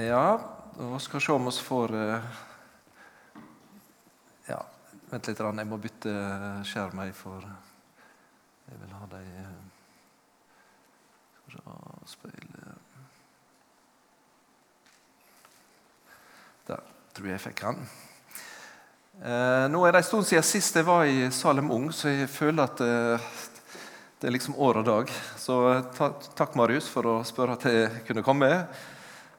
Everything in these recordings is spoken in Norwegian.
Ja, vi skal se om vi får eh, Ja, vent litt. Jeg må bytte skjerm. Jeg, for jeg vil ha de eh, Skal vi se Speile Der tror jeg jeg fikk. Eh, nå er det en stund siden sist jeg var i Salem Ung, så jeg føler at det er liksom år og dag. Så takk, Marius, for å spørre at jeg kunne komme. Uh,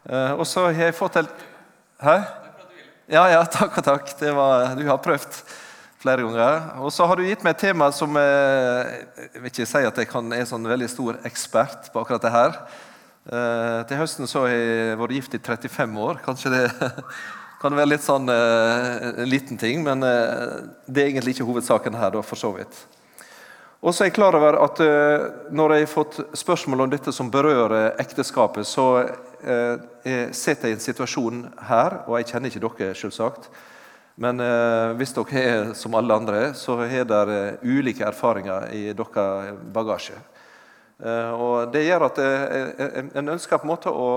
og så har jeg fått helt Hæ? Ja, ja, takk og takk. Var, du har prøvd flere ganger. Og så har du gitt meg et tema som uh, Jeg vil ikke si at jeg kan, er sånn veldig stor ekspert på akkurat det her. Uh, til høsten så har jeg vært gift i 35 år. Kanskje det kan være litt sånn en liten ting, men det er egentlig ikke hovedsaken her, da, for så vidt. Og så er jeg klar over at Når jeg har fått spørsmål om dette som berører ekteskapet, så sitter jeg i en situasjon her, og jeg kjenner ikke dere, selvsagt. Men eh, hvis dere er som alle andre, så har dere eh, ulike erfaringer i deres bagasje. Og Det gjør at en ønsker på en måte å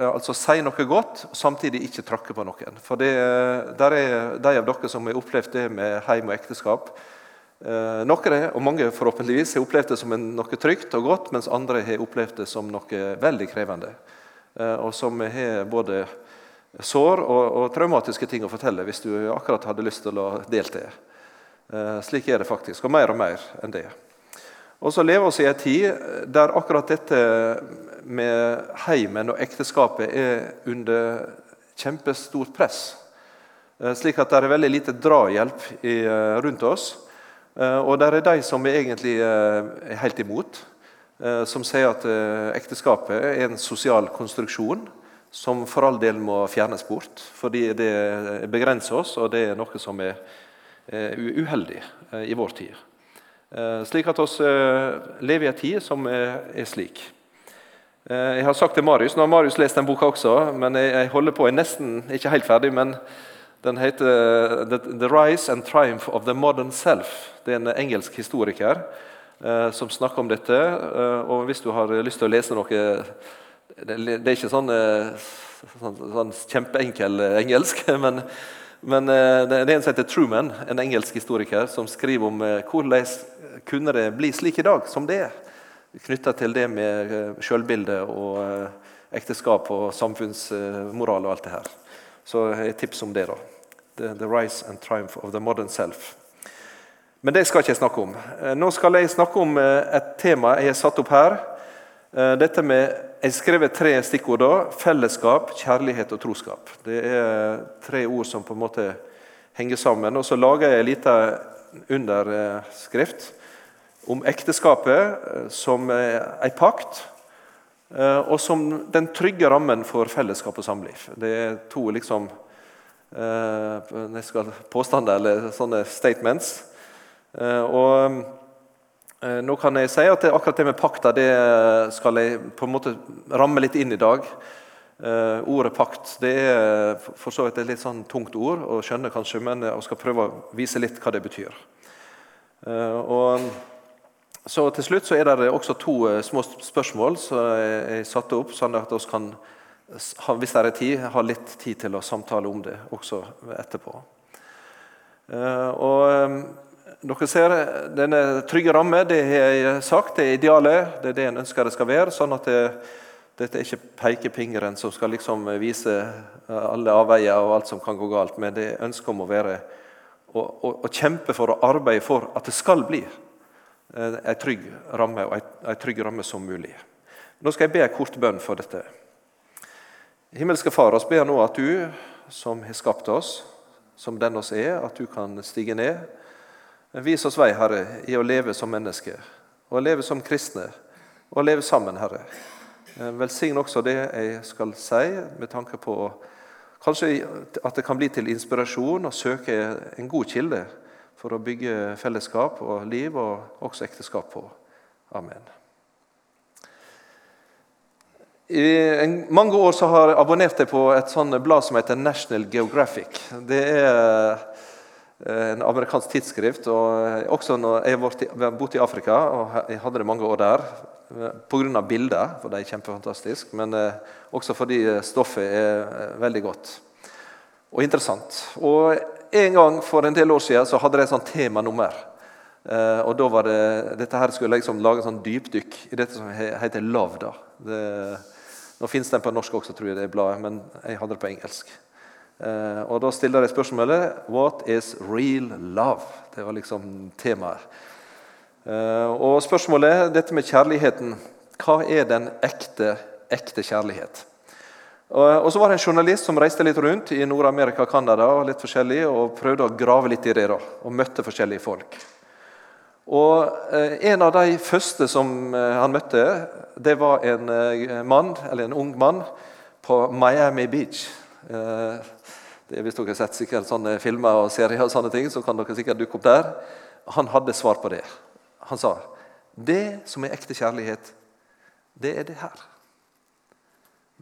altså si noe godt, samtidig ikke tråkke på noen. For det, der er de av dere som har opplevd det med heim og ekteskap, Eh, noen, og mange forhåpentligvis, har opplevd det som noe trygt og godt, mens andre har opplevd det som noe veldig krevende. Eh, og som har både sår og, og, traumatiske ting å fortelle hvis du akkurat hadde lyst til å delta. Eh, slik er det faktisk, og mer og mer enn det. Og så lever vi i en tid der akkurat dette med heimen og ekteskapet er under kjempestort press. Slik at det er veldig lite drahjelp rundt oss. Eh, og det er de som er egentlig eh, er helt imot. Eh, som sier at ekteskapet er en sosial konstruksjon som for all del må fjernes bort. Fordi det begrenser oss, og det er noe som er uheldig i vår tid. Slik at vi lever i en tid som er slik. Jeg har sagt til Marius, Nå har Marius lest den boka også, men jeg holder på, jeg er nesten ikke helt ferdig. men den heter the, the, Rise and Triumph of the Modern Self'. Det er en engelsk historiker eh, som snakker om dette. Eh, og Hvis du har lyst til å lese noe Det, er ikke sånn, eh, sånn, sånn, kjempeenkel eh, engelsk, men, men eh, det er en som heter Truman, en engelsk historiker, som skriver om eh, hvordan kunne det bli slik i dag som det er. Knytta til det med sjølbilde og ekteskap og samfunnsmoral og alt det her. Så jeg tipser om det. da the, the rise and triumph of the modern self. Men det skal ikke jeg snakke om. Eh, nå skal jeg snakke om eh, et tema jeg har satt opp her. Eh, dette med, Jeg har skrevet tre stikkord. da, Fellesskap, kjærlighet og troskap. Det er tre ord som på en måte henger sammen. Og Så lager jeg en liten underskrift om ekteskapet som en pakt, og som den trygge rammen for fellesskap og samliv. Det er to liksom eh, påstander eller sånne statements. Eh, og eh, nå kan jeg si at akkurat det med pakta det skal jeg på en måte ramme litt inn i dag. Eh, ordet pakt det er for så vidt et litt sånn tungt ord å skjønne, kanskje, men jeg skal prøve å vise litt hva det betyr. Eh, og så Til slutt så er det også to eh, små spørsmål som jeg satte opp, sånn at vi kan hvis det er tid, ha litt tid til å samtale om det også etterpå. Eh, og eh, dere ser, Denne trygge ramme det har jeg sagt, det er idealet. Det er det en ønsker det skal være. sånn at det, dette er ikke pekefingeren som skal liksom vise alle avveier og alt som kan gå galt, men det er ønsket om å være å, kjempe for å arbeide for at det skal bli en eh, trygg ramme, og en trygg ramme som mulig. Nå skal jeg be en kort bønn for dette. Himmelske Far, oss ber nå at du, som har skapt oss, som den oss er, at du kan stige ned. Vis oss vei, Herre, i å leve som mennesker, og leve som kristne, og leve sammen, Herre. Velsign også det jeg skal si, med tanke på kanskje at det kan bli til inspirasjon å søke en god kilde for å bygge fellesskap og liv, og også ekteskap på. Amen. I mange år så har jeg abonnert på et sånt blad som heter National Geographic. Det er en amerikansk tidsskrift. og Også når jeg har bodd i Afrika, og jeg hadde det mange år der, pga. bilder, for de er kjempefantastiske, men også fordi stoffet er veldig godt og interessant. Og En gang for en del år siden så hadde de et sånt temanummer. Eh, og da var det, Dette her skulle jeg liksom lage en sånn dypdykk i dette som heter Love. da. Det, nå fins den på norsk også, tror jeg, det er bladet, men jeg hadde det på engelsk. Eh, og Da stiller de spørsmålet What is real love? Det var liksom temaet. Eh, og spørsmålet dette med kjærligheten. Hva er den ekte, ekte kjærlighet? Og så var det en journalist som reiste litt rundt i Nord-Amerika og Canada litt forskjellig, og prøvde å grave litt i det. da, Og møtte forskjellige folk. Og eh, En av de første som eh, han møtte, det var en eh, mann, eller en ung mann på Miami Beach. Det, hvis dere har sett sikkert sånne filmer og serier, og sånne ting, så kan dere sikkert dukke opp der. Han hadde svar på det. Han sa det som er ekte kjærlighet, det er det her.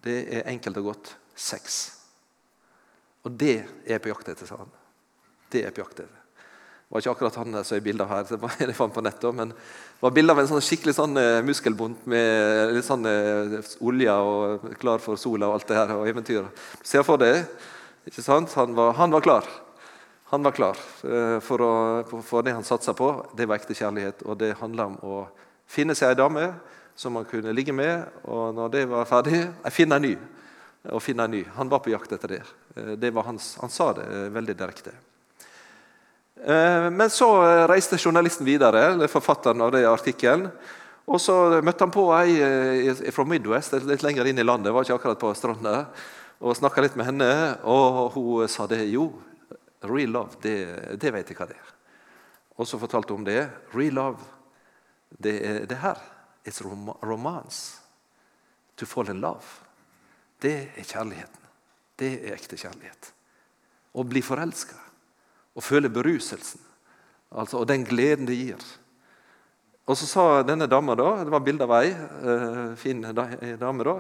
Det er enkelt og godt sex. Og det er på jakt etter, sa han. Det er på jakt etter. Det var ikke akkurat han som er bilde av her, det var jeg fant på nettet, men det var bilde av en sånn skikkelig sånn eh, muskelbunt med litt sånn eh, olje og klar for sola og alt det her og eventyr. Se for deg, ikke sant? Han var, han var klar. Han var klar eh, for, å, for det han satsa på. Det var ekte kjærlighet, og det handla om å finne seg ei dame som han kunne ligge med, og når det var ferdig, finne en ny. Og finne en ny. Han var på jakt etter det. det hans, han sa det veldig direkte. Eh, men så reiste journalisten videre, eller forfatteren av det artikkelen. Og så møtte han på ei eh, fra Midwest, litt lenger inn i landet, var ikke akkurat på stranda, og snakka litt med henne. Og hun sa det. Jo, real love, det, det vet jeg hva det er. Og så fortalte hun om det. Real love, det er det her. It's romance. To fall in love. Det er kjærligheten. Det er ekte kjærlighet. Å bli forelska og føle beruselsen altså, og den gleden det gir. Og så sa denne dama, da, det var bilde av ei eh, fin dame, da,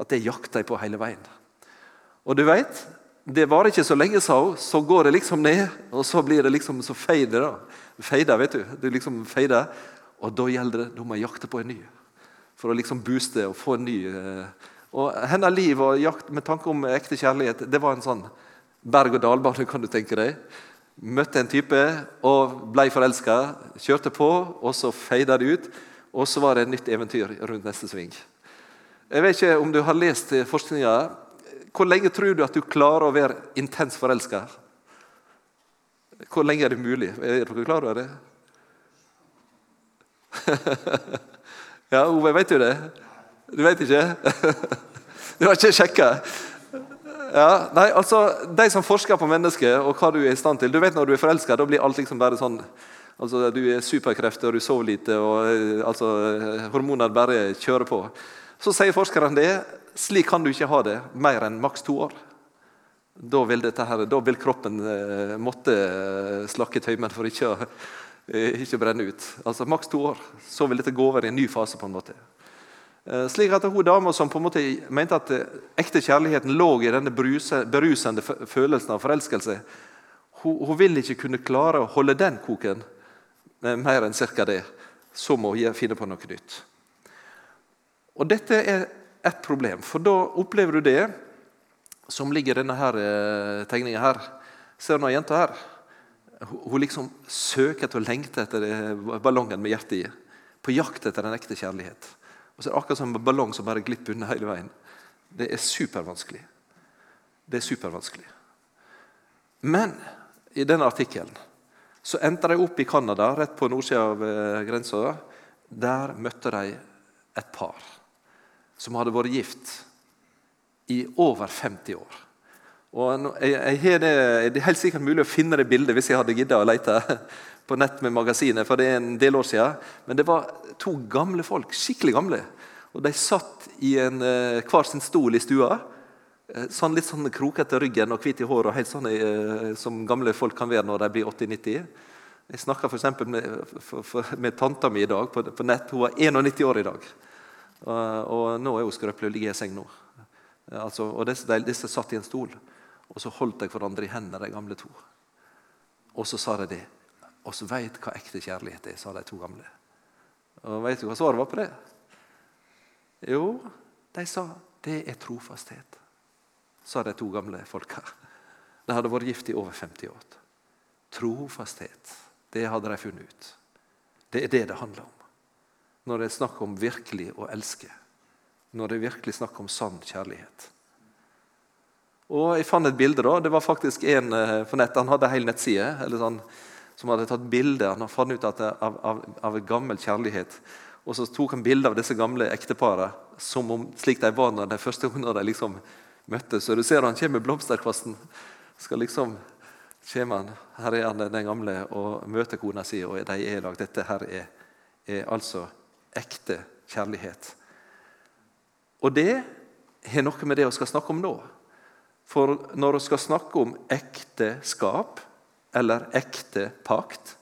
at det jakta jeg på hele veien. Og du vet, det varer ikke så lenge, sa hun. Så går det liksom ned, og så blir det liksom så feider. da. Feider, vet du. Det liksom feider, Og da gjelder det, da må jeg jakte på en ny. For å liksom booste og få en ny. Eh. Og Hennes liv og jakt med tanke om ekte kjærlighet det var en sånn berg-og-dal-bane, kan du tenke deg. Møtte en type og ble forelska. Kjørte på, og så feida det ut. Og så var det et nytt eventyr rundt neste sving. Jeg vet ikke om du har lest forskninga. Hvor lenge tror du at du klarer å være intens forelska? Hvor lenge er det mulig? Er dere klar over det? ja, Ove, vet du det? Du vet ikke? du har ikke sjekka? Ja, nei, altså, De som forsker på mennesket og hva du er i stand til Du vet Når du er forelska, blir alt liksom bare sånn altså, Du er superkrefter, du sover lite, og eh, altså, hormoner bare kjører på. Så sier forskerne det. Slik kan du ikke ha det mer enn maks to år. Da vil, her, da vil kroppen eh, måtte eh, slakke tøymen for ikke å eh, ikke brenne ut. Altså Maks to år. Så vil dette gå over i en ny fase. på en måte. Eh, slik at hun dama som på en måte mente at eh, ekte kjærligheten lå i denne berusende følelsen av forelskelse, hun, hun vil ikke kunne klare å holde den koken mer enn ca. det. Så må hun finne på noe nytt. Og Dette er et problem, for da opplever du det som ligger i denne her, eh, tegninga her. Ser du jenta her? Hun liksom søker etter og lengter etter ballongen med hjertet i. På jakt etter den ekte kjærlighet. Og så er det akkurat som en ballong som bare glipper unna hele veien. Det er supervanskelig. Det er supervanskelig. Men i denne artikkelen så endte de opp i Canada, rett på nordsida av eh, grensa. Der møtte de et par som hadde vært gift i over 50 år. Og jeg, jeg, det, det, er helt sikkert mulig å finne det bildet hvis jeg hadde giddet å lete på nett med magasinet, for det er en del år siden. Men det var to gamle folk, skikkelig gamle. Og De satt i en, eh, hver sin stol i stua. Eh, sånn Litt sånn krokete ryggen og hvit i håret, helt sånn eh, som gamle folk kan være når de blir 80-90. Jeg snakka f.eks. Med, for, for, med tanta mi i dag på, på, nett. Hun var 91 år i dag. Og, og nå er hun skrøpelig og ligger i seng nå. Altså, og disse, disse satt i en stol, og så holdt de hverandre i hendene, de gamle to. Og så sa de det. Og så veit hva ekte kjærlighet er, sa de to gamle. Og Veit du hva svaret var på det? Jo, de sa det er trofasthet, sa de to gamle folka. De hadde vært gift i over 50 år. Trofasthet, det hadde de funnet ut. Det er det det handler om. Når det er snakk om virkelig å elske. Når det er virkelig snakk om sann kjærlighet. Og Jeg fant et bilde. da, Det var faktisk en eh, på nett. Han hadde en hel nettside sånn, som hadde tatt bilde. Av, av, av gammel kjærlighet. Og så tok han bilde av disse gamle ekteparene som om, slik de var når de første når de liksom møttes. Så du ser han kommer med blomsterkvasten. Skal liksom, kommer han, Her er han den gamle og møter kona si, og de er i lag. Dette her er, er altså ekte kjærlighet. Og det har noe med det vi skal snakke om nå. For når vi skal snakke om ekteskap, eller ekte pakt,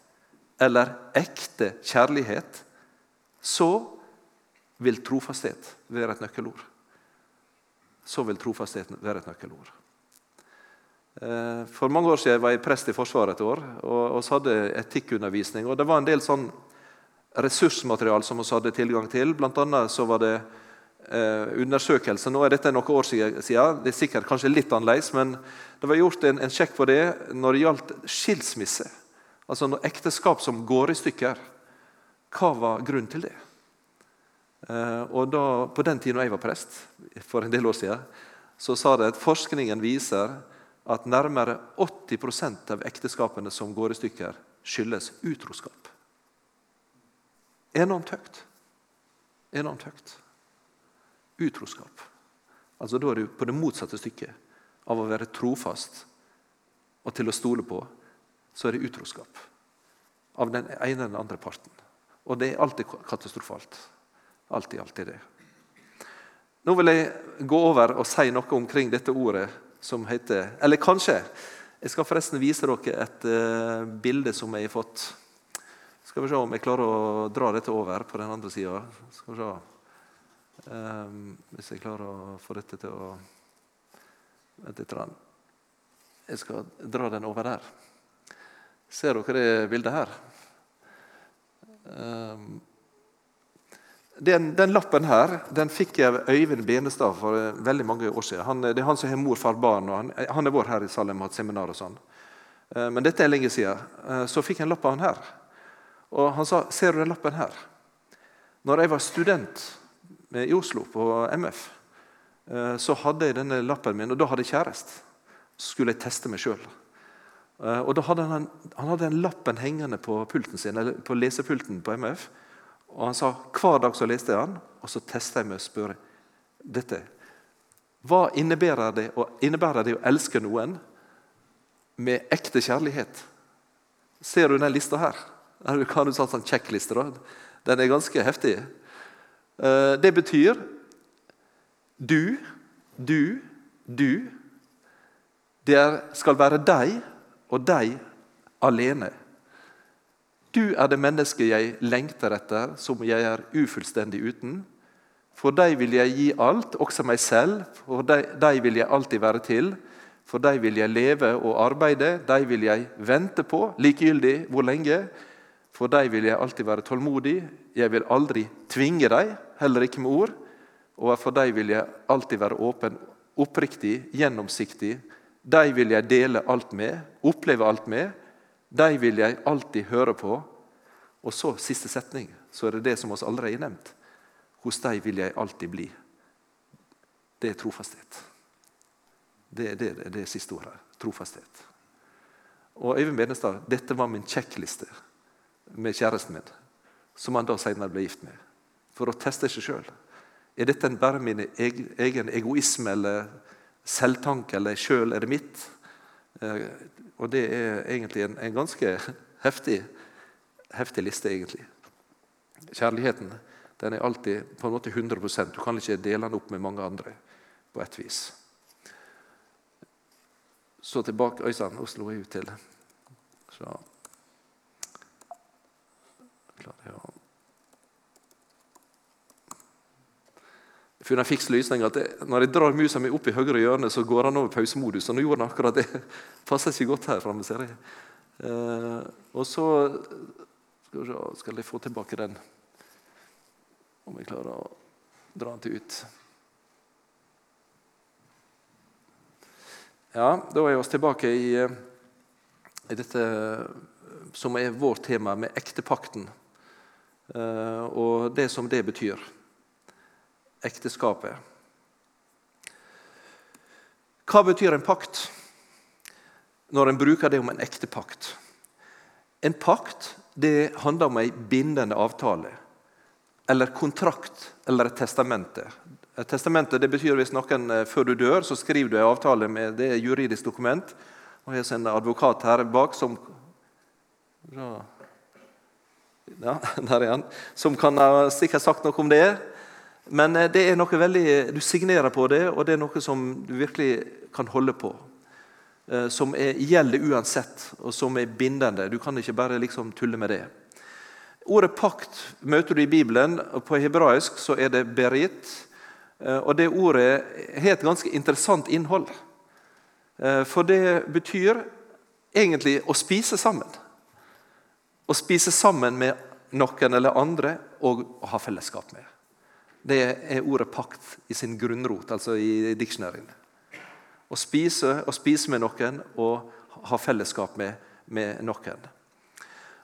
eller ekte kjærlighet, så vil trofasthet være et nøkkelord. Så vil trofasthet være et nøkkelord. Eh, for mange år siden var jeg prest i Forsvaret et år og vi hadde etikkundervisning. og Det var en del sånn ressursmaterial som vi hadde tilgang til. Blant annet så var det eh, undersøkelser. Nå er dette noen år siden. Det er sikkert kanskje litt annerledes, men det var gjort en, en sjekk på det når det gjaldt skilsmisse. Altså når ekteskap som går i stykker. Hva var grunnen til det? Eh, og da, På den tiden jeg var prest, for en del år siden, så sa det at forskningen viser at nærmere 80% av ekteskapene som går i stykker, skyldes utroskap. Enormt høyt. Enormt høyt. Utroskap. Altså Da er du på det motsatte stykket av å være trofast og til å stole på, så er det utroskap. Av den ene eller den andre parten. Og det er alltid katastrofalt. Alltid, alltid det. Nå vil jeg gå over og si noe omkring dette ordet som heter Eller kanskje Jeg skal forresten vise dere et uh, bilde som jeg har fått. Skal vi se om jeg klarer å dra dette over på den andre sida. Um, hvis jeg klarer å få dette til å Vent litt. Jeg skal dra den over der. Ser dere det bildet her? Um, den, den, lappen her den fikk jeg av Øyvind Benestad for eh, veldig mange år siden. Han, det er han som har mor, far, barn. og Han, han har vært her i Salem og hatt seminar. og sånn. Eh, men dette er lenge siden. Eh, så fikk jeg en lapp av han her. Og Han sa ser du den lappen her. Når jeg var student i Oslo på MF, så hadde jeg denne lappen min, og da hadde jeg kjæreste. Så skulle jeg teste meg sjøl. Og da hadde han, han hadde den lappen hengende på sin, på lesepulten på MF. Og han sa Hver dag så leste jeg han, og så testa jeg med å spørre dette. Hva innebærer det, innebærer det å elske noen med ekte kjærlighet? Ser du den lista her? Her kan du sånn sjekkliste. Den er ganske heftig. Eh, det betyr du, du, du. Det skal være deg og deg alene. Du er det mennesket jeg lengter etter, som jeg er ufullstendig uten. For deg vil jeg gi alt, også meg selv. For deg, deg vil jeg alltid være til. For deg vil jeg leve og arbeide. Deg vil jeg vente på, likegyldig hvor lenge. For deg vil jeg alltid være tålmodig. Jeg vil aldri tvinge deg, heller ikke med ord. Og for deg vil jeg alltid være åpen, oppriktig, gjennomsiktig. Dem vil jeg dele alt med, oppleve alt med. De vil jeg alltid høre på. Og så siste setning, så er det det som oss allerede har nevnt. Hos dem vil jeg alltid bli. Det er trofasthet. Det er det, det, det siste ordet. Trofasthet. Og Øyvind Benestad, dette var min sjekkliste med kjæresten min, som han da senere ble gift med, for å teste seg sjøl. Er dette bare min egen egoisme eller selvtanke, eller sjøl er det mitt? Eh, og det er egentlig en, en ganske heftig, heftig, liste, egentlig. Kjærligheten den er alltid på en måte 100% Du kan ikke dele den opp med mange andre på ett vis. Så tilbake Øystein, Oslo er ut til. Så klarer jeg å funnet en fiks løsning at Når jeg drar musa mi opp i høyre hjørne, så går han over pausemodus. og nå gjorde han akkurat det. Passer ikke godt her framme, ser jeg. Eh, og så skal, se, skal jeg få tilbake den, om jeg klarer å dra den til ut. Ja, Da er vi oss tilbake i, eh, i dette som er vårt tema, med ektepakten. Eh, og det som det betyr. Ekteskapet. Hva betyr en pakt når en bruker det om en ekte pakt? En pakt det handler om en bindende avtale eller kontrakt eller et testamente. Et testamente det betyr hvis noen eh, før du dør, så skriver du en avtale med det er juridisk dokument. Og Jeg har en advokat her bak som ja, der er han. Som kan ha sikkert sagt noe om det. Men eh, det er noe veldig, du signerer på det, og det er noe som du virkelig kan holde på. Eh, som er, gjelder uansett, og som er bindende. Du kan ikke bare liksom tulle med det. Ordet pakt møter du i Bibelen. og På hebraisk så er det berit. Eh, og Det ordet har et ganske interessant innhold. For det betyr egentlig å spise sammen. Å spise sammen med noen eller andre og å ha fellesskap med. Det er ordet pakt i sin grunnrot, altså i dictionaryen. Å spise, å spise med noen og ha fellesskap med, med noen.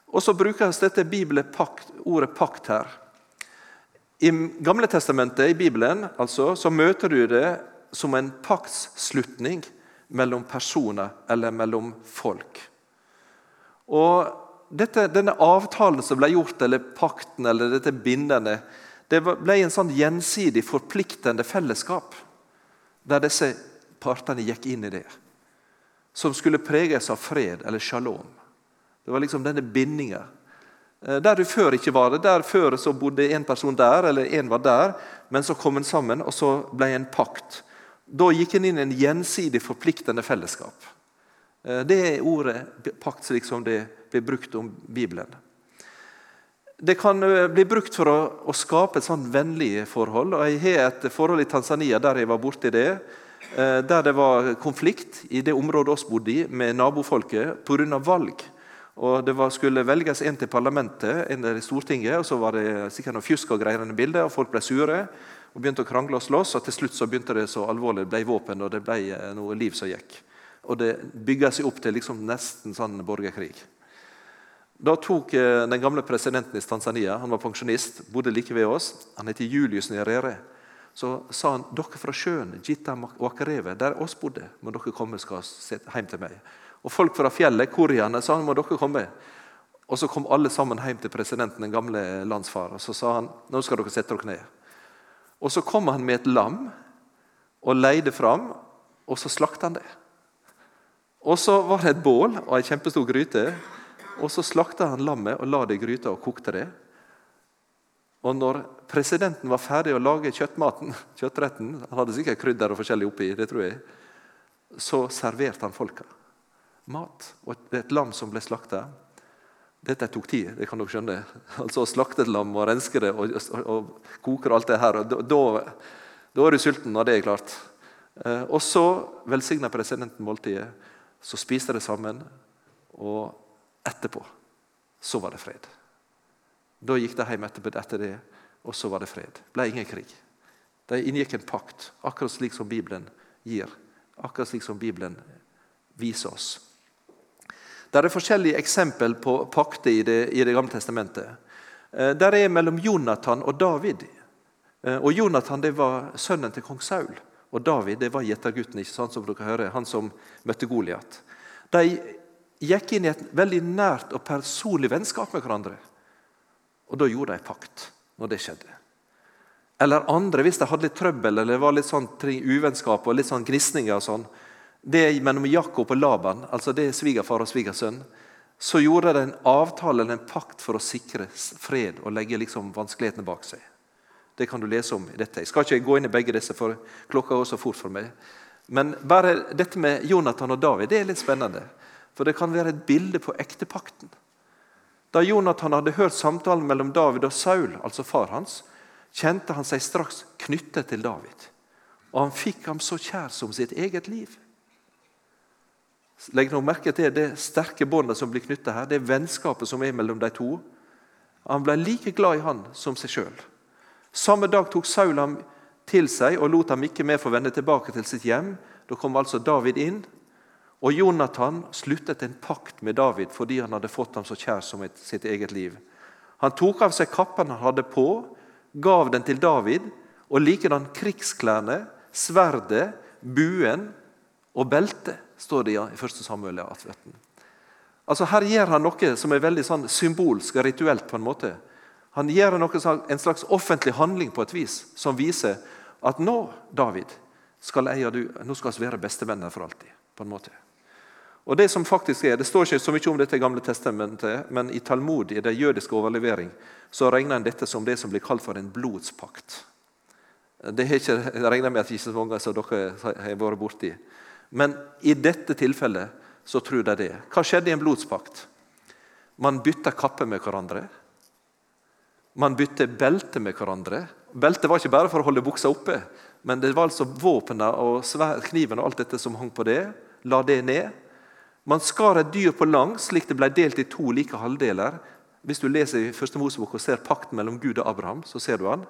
Og så brukes dette pakt, ordet pakt her. I Gamle testamentet, i Bibelen, altså, så møter du det som en paktsslutning mellom personer eller mellom folk. Og dette, denne avtalen som ble gjort, eller pakten eller dette bindende, det ble en sånn gjensidig forpliktende fellesskap der disse partene gikk inn i det. Som skulle preges av fred eller shalom. Det var liksom denne bindinga. Eh, der du før ikke var det. Der Før så bodde en person der, eller en var der, men så kom en sammen, og så ble en pakt. Da gikk en inn i en gjensidig forpliktende fellesskap. Eh, det er ordet pakt slik som det blir brukt om Bibelen. Det kan eh, bli brukt for å, skape et sånn vennlig forhold. og Jeg har et forhold i Tanzania der jeg var borti det. Eh, der det var konflikt i det området oss bodde i, med nabofolket pga. valg. Og Det var, skulle velges en til parlamentet, en til Stortinget, og så var det sikkert noe fjusk og greier i bildet. og Folk ble sure og begynte å krangle og slåss. og Til slutt så begynte det så alvorlig, det ble våpen og det ble noe liv som gikk. Og Det bygger seg opp til liksom nesten sånn borgerkrig. Da tok eh, den gamle presidenten i Tanzania, han var pensjonist, bodde like ved oss, han heter Julius Nyerere. Så sa han dere fra sjøen, Gita Wakareve, der oss bodde, må dere komme skal hjem til meg. Og folk fra fjellet, koriane, sa han må dere komme. Og så kom alle sammen hjem til presidenten, den gamle landsfar. Og så sa han nå skal dere sette dere ned. Og så kom han med et lam og leide fram, og så slakta han det. Og så var det et bål og ei kjempestor gryte. Og Så slakta han lammet og la det i gryta og kokte det. Og når presidenten var ferdig å lage kjøttmaten, kjøttretten, han hadde sikkert krydder og forskjellig oppi, det tror jeg, så serverte han folka mat. Og et, et lam som ble slakta. Dette tok tid, det kan dere skjønne. Altså Å slakte et lam og renske det og, og, og koke alt det her. og Da, da er du sulten når det er klart. Eh, og så velsigna presidenten måltidet. Så spiste de sammen. og etterpå så var det fred. Da gikk de hjem etterpå etter det, og så var det fred. Det ble ingen krig. De inngikk en pakt, akkurat slik som Bibelen gir. Akkurat slik som Bibelen viser oss. Det er forskjellige eksempel på pakter i det, i det gamle testamentet. Eh, der er mellom Jonathan og David. Eh, og Jonathan det var sønnen til kong Saul. Og David det var gjettergutten, ikke sant, som dere hører, han som møtte Goliat. De gikk inn i et veldig nært og personlig vennskap med hverandre. Og da gjorde de pakt når det skjedde. Eller andre, hvis de hadde litt trøbbel eller det var litt sånn uvennskap og litt sånn gnisninger og sånn, det er mellom Jakob og Laban, altså det er svigerfar og svigersønn, så gjorde de en avtale eller en pakt for å sikre fred og legge liksom vanskelighetene bak seg. Det kan du lese om i dette. Jeg skal ikke gå inn i begge disse, for klokka går så fort for meg. Men bare dette med Jonathan og David det er litt spennende. For det kan være et bilde på ektepakten. Da Jonathan hadde hørt samtalen mellom David og Saul, altså far hans, kjente han seg straks knyttet til David. Og han fikk ham så kjær som sitt eget liv. Legg nå merke til det sterke båndet som blir knytta her, det vennskapet som er mellom de to. Han ble like glad i han som seg sjøl. Samme dag tok Saul ham til seg og lot ham ikke mer få vende tilbake til sitt hjem. Da kom altså David inn, og Jonathan sluttet en pakt med David fordi han hadde fått ham så kjær som et, sitt eget liv. Han tok av seg kappen han hadde på, gav den til David, og likedan krigsklærne, sverdet, buen og beltet, står det i 1. Samuel 18. Altså Her gjør han noe som er veldig sånn symbolsk og rituelt. på en måte. Han gjør en slags offentlig handling på et vis som viser at nå, David, skal jeg og du nå skal vi være bestevenner for alltid. på en måte. Og Det som faktisk er, det står ikke så mye om dette i Gamle testamentet, men i Talmud, i det jødiske overlevering, så regner en dette som det som blir kalt for en blodspakt. Det har ikke, jeg regner med at ikke så mange som dere har vært borti. Men i dette tilfellet så tror de det. Hva skjedde i en blodspakt? Man bytta kapper med hverandre. Man bytte belte med hverandre. Beltet var ikke bare for å holde buksa oppe, men det var altså våpnene og kniven og alt dette som hang på det. La det ned. Man skar et dyr på langs, slik det ble delt i to like halvdeler. Hvis du leser i første Mosebok og ser pakten mellom Gud og Abraham, så ser du han.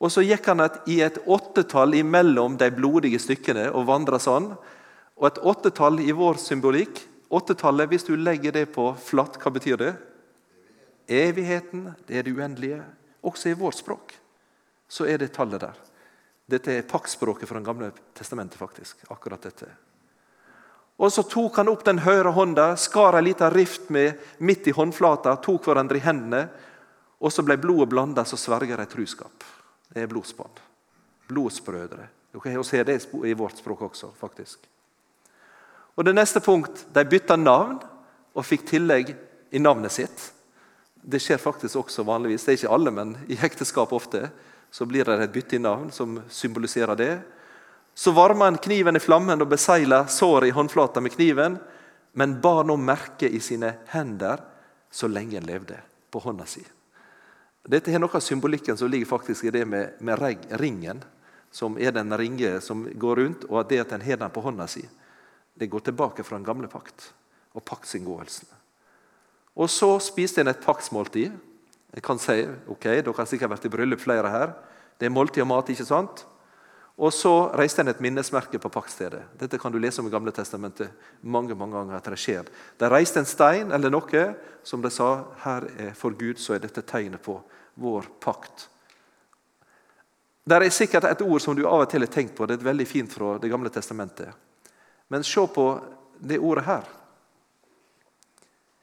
Og så gikk han et, i et åttetall imellom de blodige stykkene og vandra sånn. Og et åttetall i vår symbolikk Åttetallet, hvis du legger det på flatt, hva betyr det? Evigheten, det er det uendelige. Også i vårt språk så er det tallet der. Dette er paktspråket fra Det gamle testamentet. faktisk, akkurat dette. Og Så tok han opp den høyre hånda, skar en liten rift med midt i håndflata, tok hverandre i hendene, og så ble blodet blanda, så sverger de truskap. Det er blodsbånd. Blodsbrødre. Dere ser det i vårt språk også, faktisk. Og det neste punkt, De bytta navn og fikk tillegg i navnet sitt. Det skjer faktisk også vanligvis. Det er ikke alle, men i ekteskap ofte. Så blir det et bytte i navn som symboliserer det. Så varma han kniven i flammen og besegla såret i håndflata med kniven, men bar nå merke i sine hender så lenge han levde, på hånda si. Dette er Noe av symbolikken som ligger faktisk i det med, med ringen, som er den ringe som går rundt, og at det at en har den på hånda si, det går tilbake fra den gamle pakt og paktsinngåelsen. Og så spiste en et paktsmåltid. Jeg kan si, ok, Dere har sikkert vært i bryllup, flere her. Det er måltid og mat. ikke sant? Og Så reiste en et minnesmerke på paktstedet. Dette kan du lese om i Gamle testamentet mange mange ganger. at det skjer. De reiste en stein eller noe som de sa her er for Gud, så er dette tegnet på vår pakt. Det er sikkert et ord som du av og til har tenkt på. Det er veldig fint fra Det gamle testamentet. Men se på det ordet her.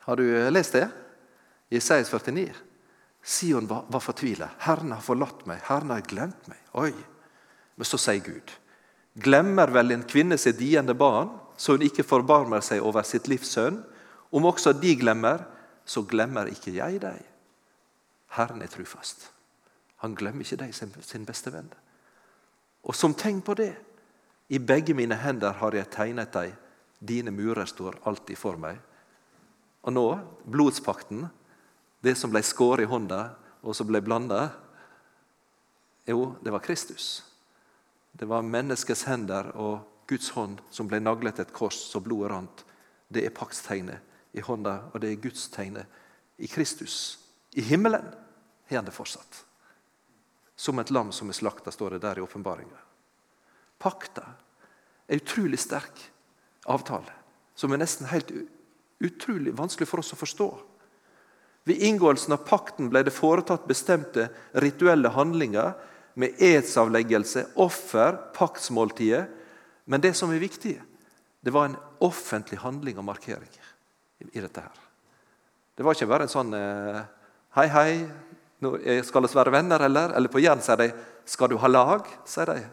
Har du lest det? Jesajas 49. Sion var, var fortvila. Herren har forlatt meg. Herren har glemt meg. Oi. Men så sier Gud. Glemmer vel en kvinne sitt diende barn, så hun ikke forbarmer seg over sitt livs sønn? Om også de glemmer, så glemmer ikke jeg deg. Herren er trufast. Han glemmer ikke deg, sin beste venn. Og som tegn på det, i begge mine hender har jeg tegnet deg. Dine murer står alltid for meg. Og nå, blodspakten, det som ble skåret i hånda, og som ble blanda Jo, det var Kristus. Det var menneskets hender og Guds hånd som ble naglet et kors så blodet rant. Det er paktstegnet i hånda, og det er Guds tegnet i Kristus. I himmelen har han det fortsatt. Som et lam som er slakta, står det der i åpenbaringa. Pakta er utrolig sterk avtale, som er nesten helt utrolig vanskelig for oss å forstå. Ved inngåelsen av pakten ble det foretatt bestemte rituelle handlinger med edsavleggelse, offer, paktsmåltidet. Men det som er viktig, det var en offentlig handling og markering i dette. her. Det var ikke bare en sånn eh, Hei, hei, skal vi være venner, eller? Eller på Jæren sier de 'Skal du ha lag?' sier de.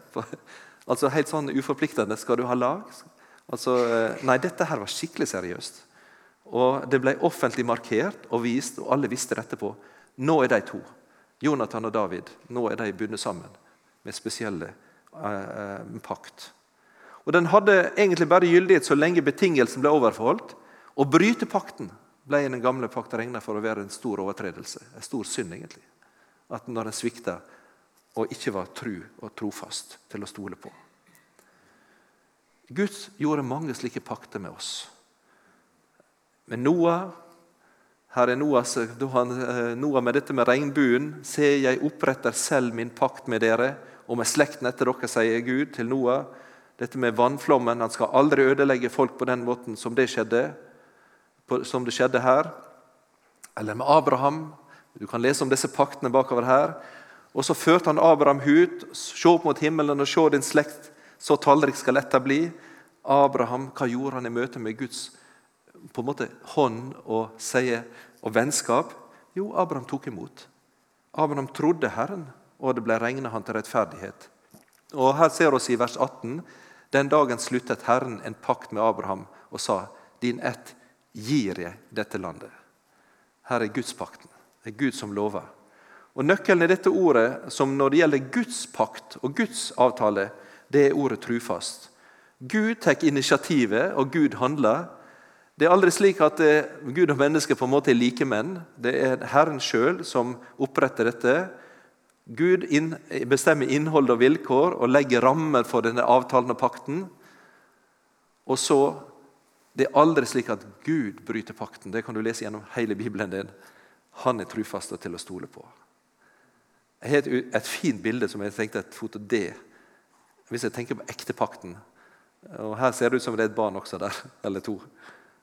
Altså Helt sånn uforpliktende. 'Skal du ha lag?' Altså, eh, Nei, dette her var skikkelig seriøst. Og Det ble offentlig markert og vist, og alle visste dette på. Nå er de to, Jonathan og David, nå er de bundet sammen med spesielle eh, eh, pakt. Og Den hadde egentlig bare gyldighet så lenge betingelsen ble overforholdt. Å bryte pakten ble i den gamle pakt regna for å være en stor overtredelse. En stor synd, egentlig. At når en svikta og ikke var tru og trofast til å stole på. Gud gjorde mange slike pakter med oss. Med Noah her er Noah, han, Noah med dette med regnbuen. Se, jeg oppretter selv min pakt med dere og med slekten etter dere, sier Gud til Noah. Dette med vannflommen. Han skal aldri ødelegge folk på den måten som det skjedde, som det skjedde her. Eller med Abraham. Du kan lese om disse paktene bakover her. Og så førte han Abraham ut. Se opp mot himmelen og se din slekt, så tallrik skal dette bli. Abraham, hva gjorde han i møte med Guds på en måte hånd og seie og vennskap? Jo, Abraham tok imot. Abraham trodde Herren, og det ble regnet han til rettferdighet. Og Her ser vi i vers 18 den dagen sluttet Herren en pakt med Abraham og sa:" Din ett gir jeg dette landet. Her er Gudspakten. Det er Gud som lover. Og Nøkkelen i dette ordet, som når det gjelder Guds pakt og Guds avtale, det er ordet trufast. Gud tar initiativet, og Gud handler. Det er aldri slik at eh, Gud og mennesket på en måte er likemenn. Det er Herren sjøl som oppretter dette. Gud bestemmer innhold og vilkår og legger rammer for denne avtalen og pakten. Og så Det er aldri slik at Gud bryter pakten. Det kan du lese gjennom hele Bibelen din. Han er trufast og til å stole på. Jeg har et, fint bilde som jeg tenkte et foto det. Hvis jeg tenker på ektepakten. Og Her ser det ut som det er et barn også der, eller to.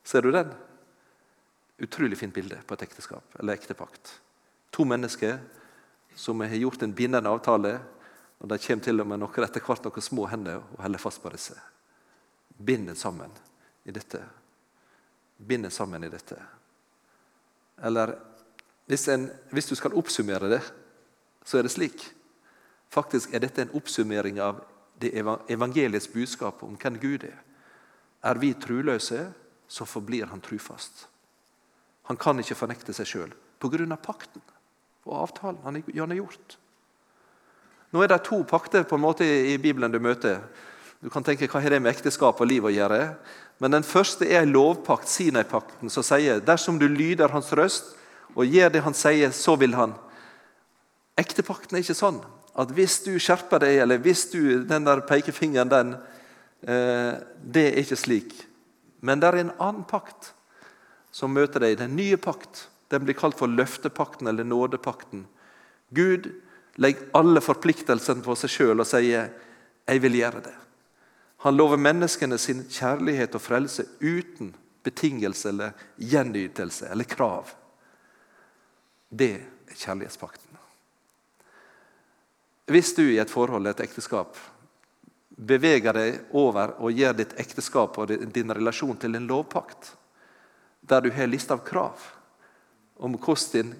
Ser du den? Utrolig fint bilde på et ekteskap eller ektepakt. To mennesker som har gjort en bindende avtale, og de kommer til og med noen etter hvert noen små hender og holder fast på disse. Binder sammen i dette. Binder sammen i dette. Eller hvis, en, hvis du skal oppsummere det, så er det slik. Faktisk er dette en oppsummering av det evangeliets budskap om hvem Gud er. Er vi truløse, så forblir han trufast. Han kan ikke fornekte seg sjøl pga. pakten og avtalen han har gjort. Nå er det to pakter på en måte i Bibelen du møter. Du kan tenke, Hva har det med ekteskap og liv å gjøre? Men Den første er en lovpakt, Sinai-pakten, som sier dersom du lyder hans røst og gjør det han sier, så vil han. Ektepakten er ikke sånn at hvis du skjerper deg, eller hvis du, den der pekefingeren, den, eh, det er ikke slik. Men det er en annen pakt som møter deg. Den nye pakt. Den blir kalt for løftepakten eller nådepakten. Gud legger alle forpliktelsene på seg sjøl og sier 'jeg vil gjøre det'. Han lover menneskene sin kjærlighet og frelse uten betingelse eller gjenytelse eller krav. Det er kjærlighetspakten. Hvis du i et forhold, et ekteskap, beveger deg over og gjør ditt ekteskap og din relasjon til en lovpakt, der du har liste av krav om hvordan din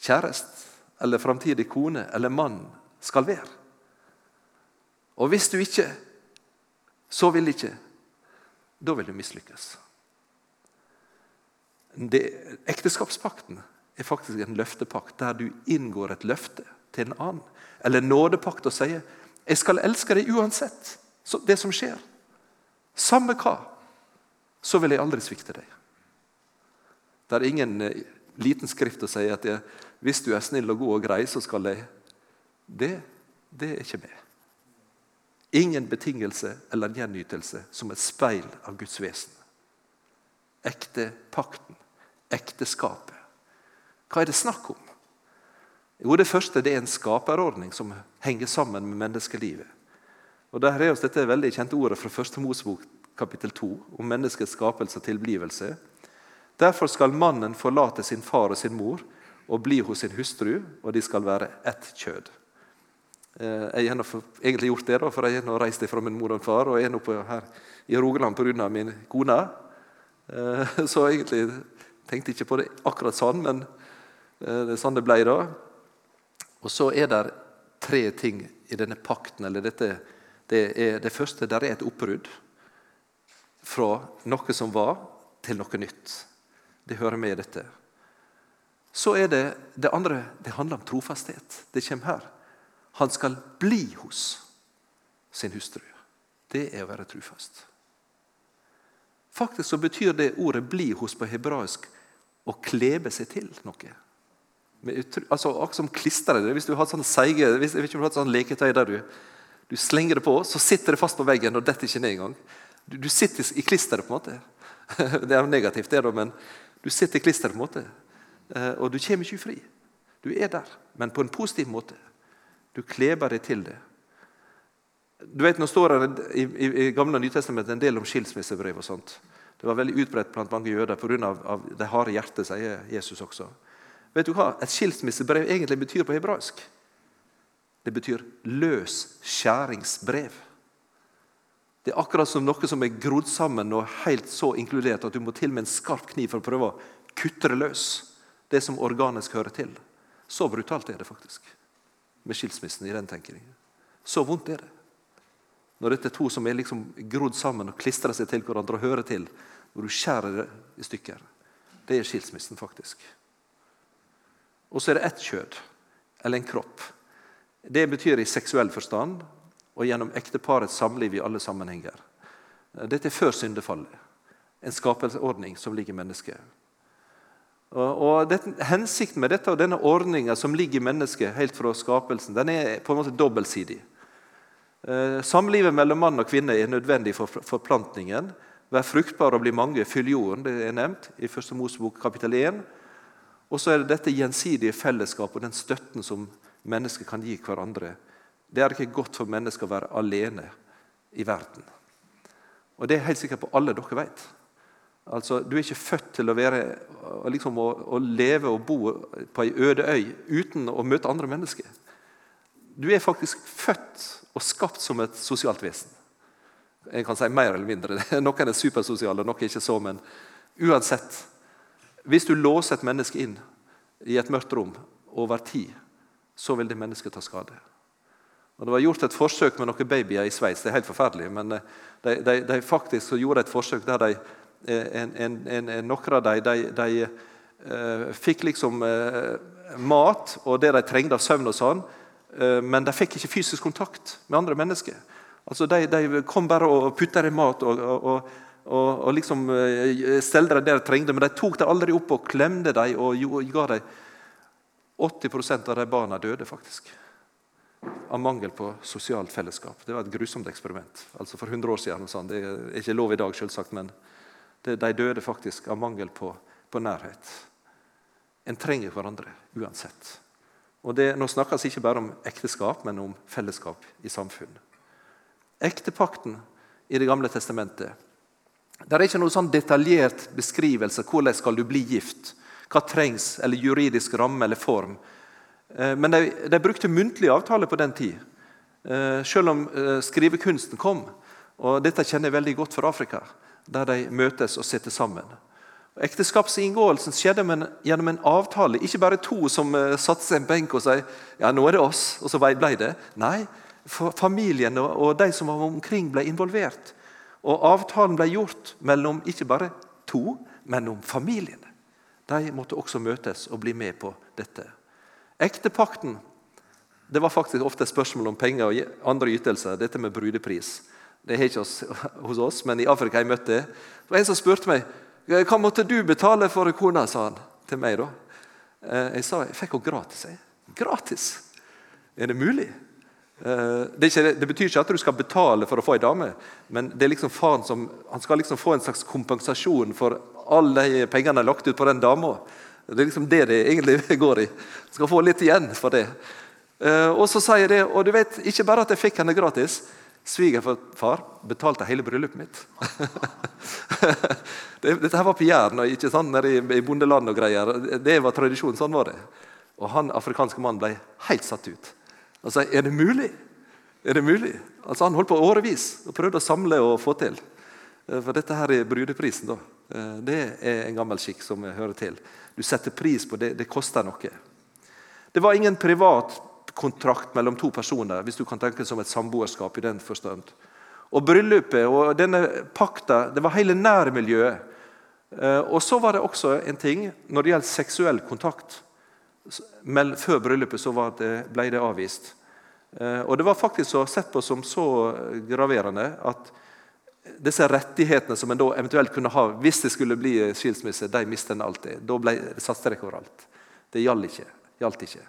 kjæreste eller framtidig kone eller mann skal være. Og hvis du ikke, så vil ikke. Da vil du mislykkes. Det, ekteskapspakten er faktisk en løftepakt der du inngår et løfte til en annen. Eller nådepakt og sier jeg skal elske deg uansett det som skjer. Samme hva, så vil jeg aldri svikte deg. Det er ingen eh, liten skrift å si at jeg, hvis du er snill og god og grei, så skal jeg Det, det er ikke med. Ingen betingelse eller gjenytelse som et speil av Guds vesen. Ekte pakten, ekteskapet. Hva er det snakk om? Jo, Det første det er en skaperordning som henger sammen med menneskelivet. Og Der er oss dette veldig kjente ordet fra 1. Mosebok kapittel 2 om menneskets skapelse og tilblivelse. Derfor skal mannen forlate sin far og sin mor og bli hos sin hustru, og de skal være ett kjød. Eh, jeg har egentlig gjort det, for jeg har reist fra min mor og far og er nå her i Rogaland pga. min kone. Eh, så egentlig tenkte jeg ikke på det akkurat sånn, men eh, det er sånn det ble da. Og så er det tre ting i denne pakten. eller dette, Det, er, det første der er et oppbrudd fra noe som var, til noe nytt. Det hører med i dette. Så er det det andre det handler om trofasthet. Det kommer her. Han skal bli hos sin hustru. Det er å være trufast. Faktisk så betyr det ordet 'bli hos' på hebraisk å klebe seg til noe altså, Akkurat som klistrer. Hvis du har sånn seige, hvis, hvis du har sånn leketøy der du, du slenger det på, så sitter det fast på veggen og detter ikke ned engang. Du, du sitter i klisteret, på en måte. Det er negativt, det, da, men du sitter i klisteret, på en måte. Eh, og du kommer ikke fri. Du er der, men på en positiv måte. Du kleber deg til det. Du vet, Nå står det i, i, i Gamle Nytestamentet en del om skilsmissebrev. og sånt. Det var veldig utbredt blant mange jøder pga. det harde hjertet, sier Jesus også. Vet du hva et skilsmissebrev egentlig betyr på hebraisk? Det betyr løs skjæringsbrev. Det er akkurat som noe som er grodd sammen og helt så inkludert at du må til med en skarp kniv for å prøve å kutte det løs. Det som organisk hører til. Så brutalt er det faktisk med skilsmissen i den tenkningen. Så vondt er det. Når dette er to som er liksom grodd sammen og klistrer seg til hverandre og hører til, hvor du skjærer det i stykker. Det er skilsmissen, faktisk. Og så er det ett kjød, eller en kropp. Det betyr i seksuell forstand og gjennom ekteparets samliv i alle sammenhenger. Dette er før syndefallet. En skapelsesordning som ligger i mennesket. Og, og Hensikten med dette og denne ordninga som ligger i mennesket helt fra skapelsen, den er på en måte dobbeltsidig. Eh, samlivet mellom mann og kvinne er nødvendig for forplantningen. Vær fruktbar og bli mange, fyll jorden. Det er nevnt i 1. Mosebok kapittel 1. Og så er det dette gjensidige fellesskapet og den støtten som mennesker kan gi hverandre. Det er ikke godt for mennesker å være alene i verden. Og Det er helt sikkert på alle dere vet. Altså, Du er ikke født til å, være, liksom, å, å leve og bo på ei øde øy uten å møte andre mennesker. Du er faktisk født og skapt som et sosialt vesen. Jeg kan si mer eller mindre. Noen er supersosiale, noen er ikke så. Men uansett, hvis du låser et menneske inn i et mørkt rom over tid, så vil det mennesket ta skade. Og Det var gjort et forsøk med noen babyer i Sveits. Det er helt forferdelig. Men eh, de, de, de faktisk gjorde et forsøk der de, eh, en, en, en, noen av dem de, uh, fikk liksom mat og det de trengte av søvn, og sånn, men de fikk ikke fysisk kontakt med andre mennesker. Altså De, kom bare og putta dem mat og, og, og, og liksom stelte dem det de trengte, men de tok dem aldri opp og klemte dem og ga dem 80% av de barna døde faktisk av mangel på sosialt fellesskap. Det var et grusomt eksperiment. altså for 100 år siden. Sånn. Det er ikke lov i dag, selvsagt, men de døde faktisk av mangel på, på nærhet. En trenger hverandre uansett. Og det, Nå snakkes ikke bare om ekteskap, men om fellesskap i samfunn. Ektepakten i Det gamle testamentet Det er ikke noen sånn detaljert beskrivelse hvordan skal du bli gift hva trengs, eller juridisk ramme eller form. Eh, men de, de brukte muntlige avtaler på den tid, eh, selv om eh, skrivekunsten kom. Og Dette kjenner jeg veldig godt fra Afrika, der de møtes og sitter sammen. Ekteskapsinngåelsen skjedde gjennom en avtale. Ikke bare to som satte seg i en benk og sa ja, nå er det oss, og så ble det. Nei, familien og de som var omkring, ble involvert. Og avtalen ble gjort mellom ikke bare to, men om familiene. De måtte også møtes og bli med på dette. Ektepakten det var faktisk ofte et spørsmål om penger og andre ytelser. Dette med brudepris. Det er ikke hos, hos oss, men i Afrika jeg møtte det. Det var En som spurte meg hva måtte du betale for kona, sa han til meg. da. Eh, jeg sa jeg fikk henne gratis. Gratis? Er det mulig? Eh, det, ikke, det, betyr ikke at du skal betale for å få ei dame, men det er liksom faren som, han skal liksom få en slags kompensasjon for alle de pengene er lagt ut på den dama. Det er liksom det det egentlig går i. Skal få litt igjen for det. Eh, og så sier det, og du vet, ikke bare at jeg fikk henne gratis. Svigerfar betalte hele bryllupet mitt. Dette her var på Jæren, ikke sant? nede i bondeland og greier. Det var tradisjonen. Sånn var det. Og han afrikanske mannen ble helt satt ut. Sa er det mulig? Er det mulig? Altså Han holdt på årevis og prøvde å samle og få til. Eh, for dette her er brudeprisen. da. Eh, det er en gammel skikk som hører til. Du setter pris på det. Det koster noe. Det var ingen privat kontrakt mellom to personer, hvis du kan tenke det som et samboerskap. i den forstand. Og Bryllupet og denne pakta det var hele nærmiljøet. Eh, og så var det også en ting når det gjelder seksuell kontakt. Men før bryllupet så det, ble det avvist. Og Det var faktisk så sett på som så graverende at disse rettighetene som en da eventuelt kunne ha hvis det skulle bli skilsmisse, de mistet en alltid. Da ble det satt strek overalt. Det gjaldt ikke. Gjald ikke.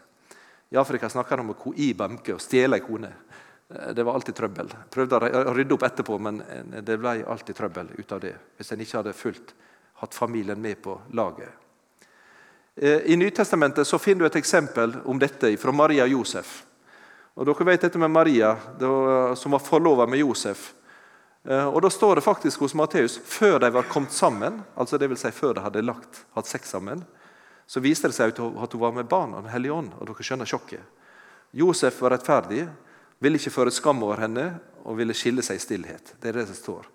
I Afrika snakker de om å koibamke, å stjele ei kone. Eh, det var alltid trøbbel. Prøvde å rydde opp etterpå, men eh, det ble alltid trøbbel ut av det. Hvis en ikke hadde fulgt, hatt familien med på laget. Eh, I Nytestamentet så finner du et eksempel om dette fra Maria og Josef. Og Dere vet dette med Maria, som var forlova med Josef. Og Da står det faktisk hos Matteus før de var kommet sammen, altså det vil si før de hadde lagt, hatt sex sammen, så viste det seg at hun var med barn av Den hellige ånd. og dere skjønner sjokket. Josef var rettferdig, ville ikke føre skam over henne og ville skille seg i stillhet. Det er det som står.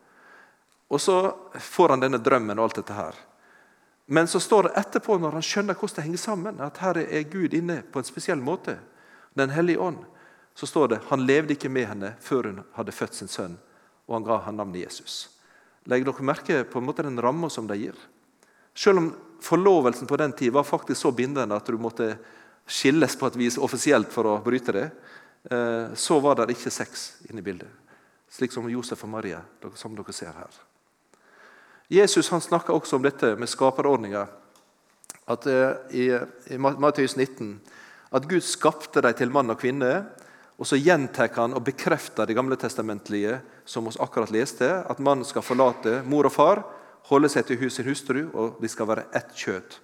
Og Så får han denne drømmen og alt dette her. Men så står det etterpå, når han skjønner hvordan det henger sammen, at her er Gud inne på en spesiell måte, Den hellige ånd, så står det han levde ikke med henne før hun hadde født sin sønn, og han ga ham navnet Jesus. Legger dere merke på en måte den ramma som de gir? Selv om forlovelsen på den tid var faktisk så bindende at du måtte skilles på et vis offisielt for å bryte det, Eh, så var det ikke sex inne i bildet. Slik som Josef og Maria, som dere ser her. Jesus han snakker også om dette med skaperordninga. At eh, I, i Matteus 19 at Gud skapte dem til mann og kvinne. Og så gjentar han og bekrefter det gamle testamentlige, som vi akkurat leste, at mannen skal forlate mor og far, holde seg til sin hustru, og de skal være ett kjøtt.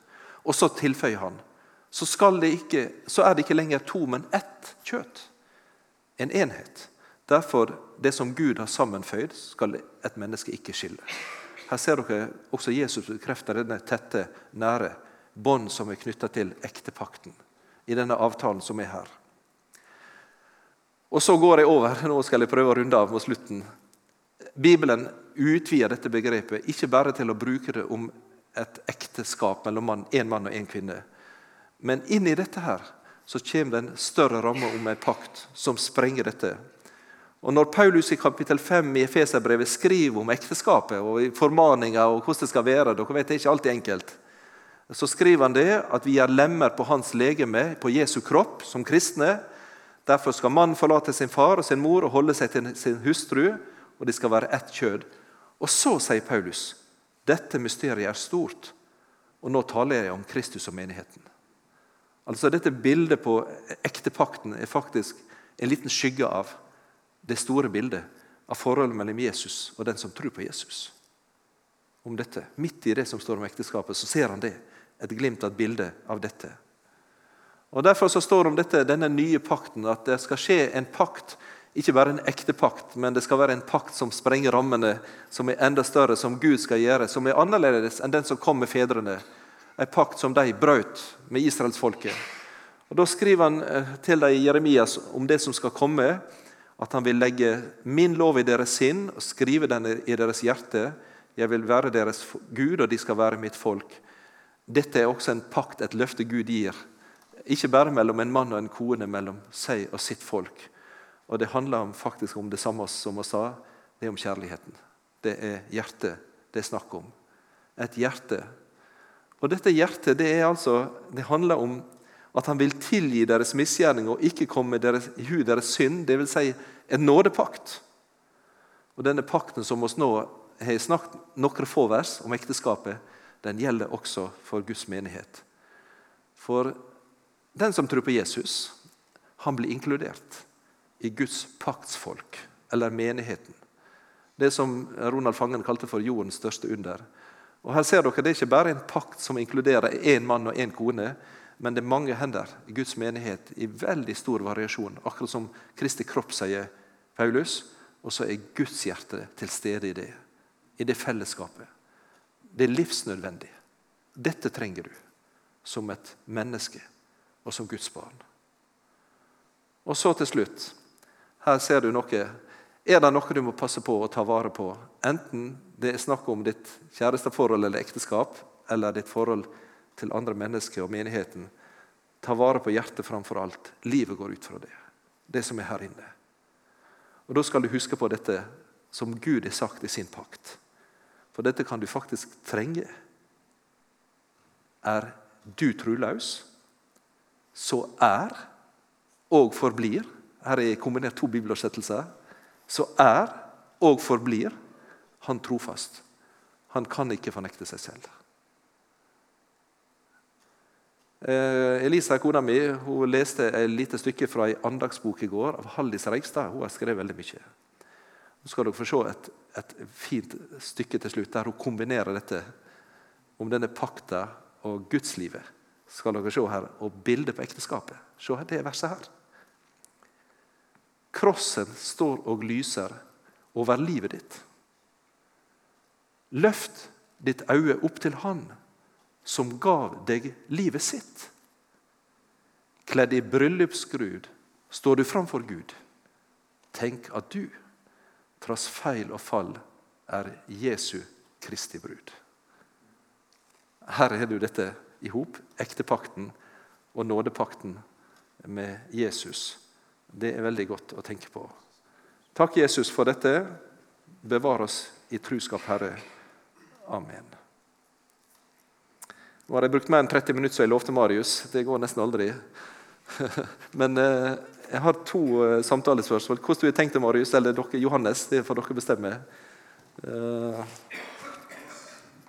Og så tilføyer han så, ikke, så er det ikke lenger to, men ett kjøtt en enhet. Derfor, det som Gud har sammenføyd, skal et menneske ikke skille. Her ser dere også Jesus bekrefter denne tette, nære bånd som er knytta til ektepakten. I denne avtalen som er her. Og Så går jeg over. Nå skal jeg prøve å runde av mot slutten. Bibelen utvider dette begrepet ikke bare til å bruke det om et ekteskap mellom en mann, og en kvinne. Men inn i dette her så kommer det en større ramme om en pakt som sprenger dette. Og Når Paulus i kapittel 5 i Efeserbrevet skriver om ekteskapet og formaninger og hvordan det skal være dere vet Det er ikke alltid enkelt. Så skriver han det at vi er lemmer på hans legeme, på Jesu kropp, som kristne. Derfor skal mannen forlate sin far og sin mor og holde seg til sin hustru, og de skal være ett kjød. Og så sier Paulus dette mysteriet er stort, og nå taler jeg om Kristus og menigheten. Altså Dette bildet på ektepakten er faktisk en liten skygge av det store bildet av forholdet mellom Jesus og den som tror på Jesus. Om dette. Midt i det som står om ekteskapet, så ser han det. Et glimt av et bilde av dette. Og Derfor så står det om dette, denne nye pakten at det skal skje en pakt, ikke bare en ekte pakt, men det skal være en pakt som sprenger rammene, som er enda større, som Gud skal gjøre, som er annerledes enn den som kom med fedrene en pakt som de brøt med israelsfolket. Og Da skriver han eh, til dem i Jeremias om det som skal komme, at han vil legge min lov i deres sinn og skrive den i deres hjerte. Jeg vil være deres Gud, og de skal være mitt folk. Dette er også en pakt, et løfte Gud gir. Ikke bare mellom en mann og en kone, mellom seg og sitt folk. Og Det handler faktisk om det samme som vi sa, det er om kjærligheten. Det er hjertet det er snakk om. Et hjerte og Dette hjertet det, altså, det handler om at han vil tilgi deres misgjerning og ikke komme deres, i hu deres synd, dvs. Si en nådepakt. Og Denne pakten som vi nå har snakket noen få vers om ekteskapet, den gjelder også for Guds menighet. For den som tror på Jesus, han blir inkludert i Guds paktsfolk, eller menigheten. Det som Ronald Fangen kalte for jordens største under. Og her ser dere, Det er ikke bare en pakt som inkluderer én mann og én kone, men det er mange hender i Guds menighet i veldig stor variasjon. Akkurat som Kristi kropp, sier Paulus. Og så er Guds hjerte til stede i det, i det fellesskapet. Det er livsnødvendig. Dette trenger du som et menneske og som Guds barn. Og så til slutt. Her ser du noe er det noe du må passe på å ta vare på, enten det er snakk om ditt kjæresteforhold eller ekteskap, eller ditt forhold til andre mennesker og menigheten, ta vare på hjertet framfor alt. Livet går ut fra det. Det som er her inne. Og Da skal du huske på dette som Gud har sagt i sin pakt. For dette kan du faktisk trenge. Er du troløs, så er og forblir Her er kombinert to bibeloversettelser så er og forblir han trofast. Han kan ikke fornekte seg selv. Eh, Elisa, kona mi, hun leste et lite stykke fra ei andagsbok i går av Hallis Reigstad. Hun har skrevet veldig mye. Nå skal dere få se et, et fint stykke til slutt der hun kombinerer dette om denne pakta og gudslivet. skal dere se her, Og bildet på ekteskapet. Se her, det verset her. Krossen står og lyser over livet ditt. Løft ditt øye opp til Han som gav deg livet sitt. Kledd i bryllupsgrud står du framfor Gud. Tenk at du, trass feil og fall, er Jesu Kristi brud. Her har du dette i hop, ektepakten og nådepakten med Jesus. Det er veldig godt å tenke på. Takk, Jesus, for dette. Bevar oss i truskap, Herre. Amen. Nå har jeg brukt mer enn 30 minutter, som jeg lovte Marius. Det går nesten aldri. Men eh, jeg har to eh, samtalespørsmål. Hvordan du har tenkt det, Marius, eller dere, Johannes? Det får dere bestemme. Eh,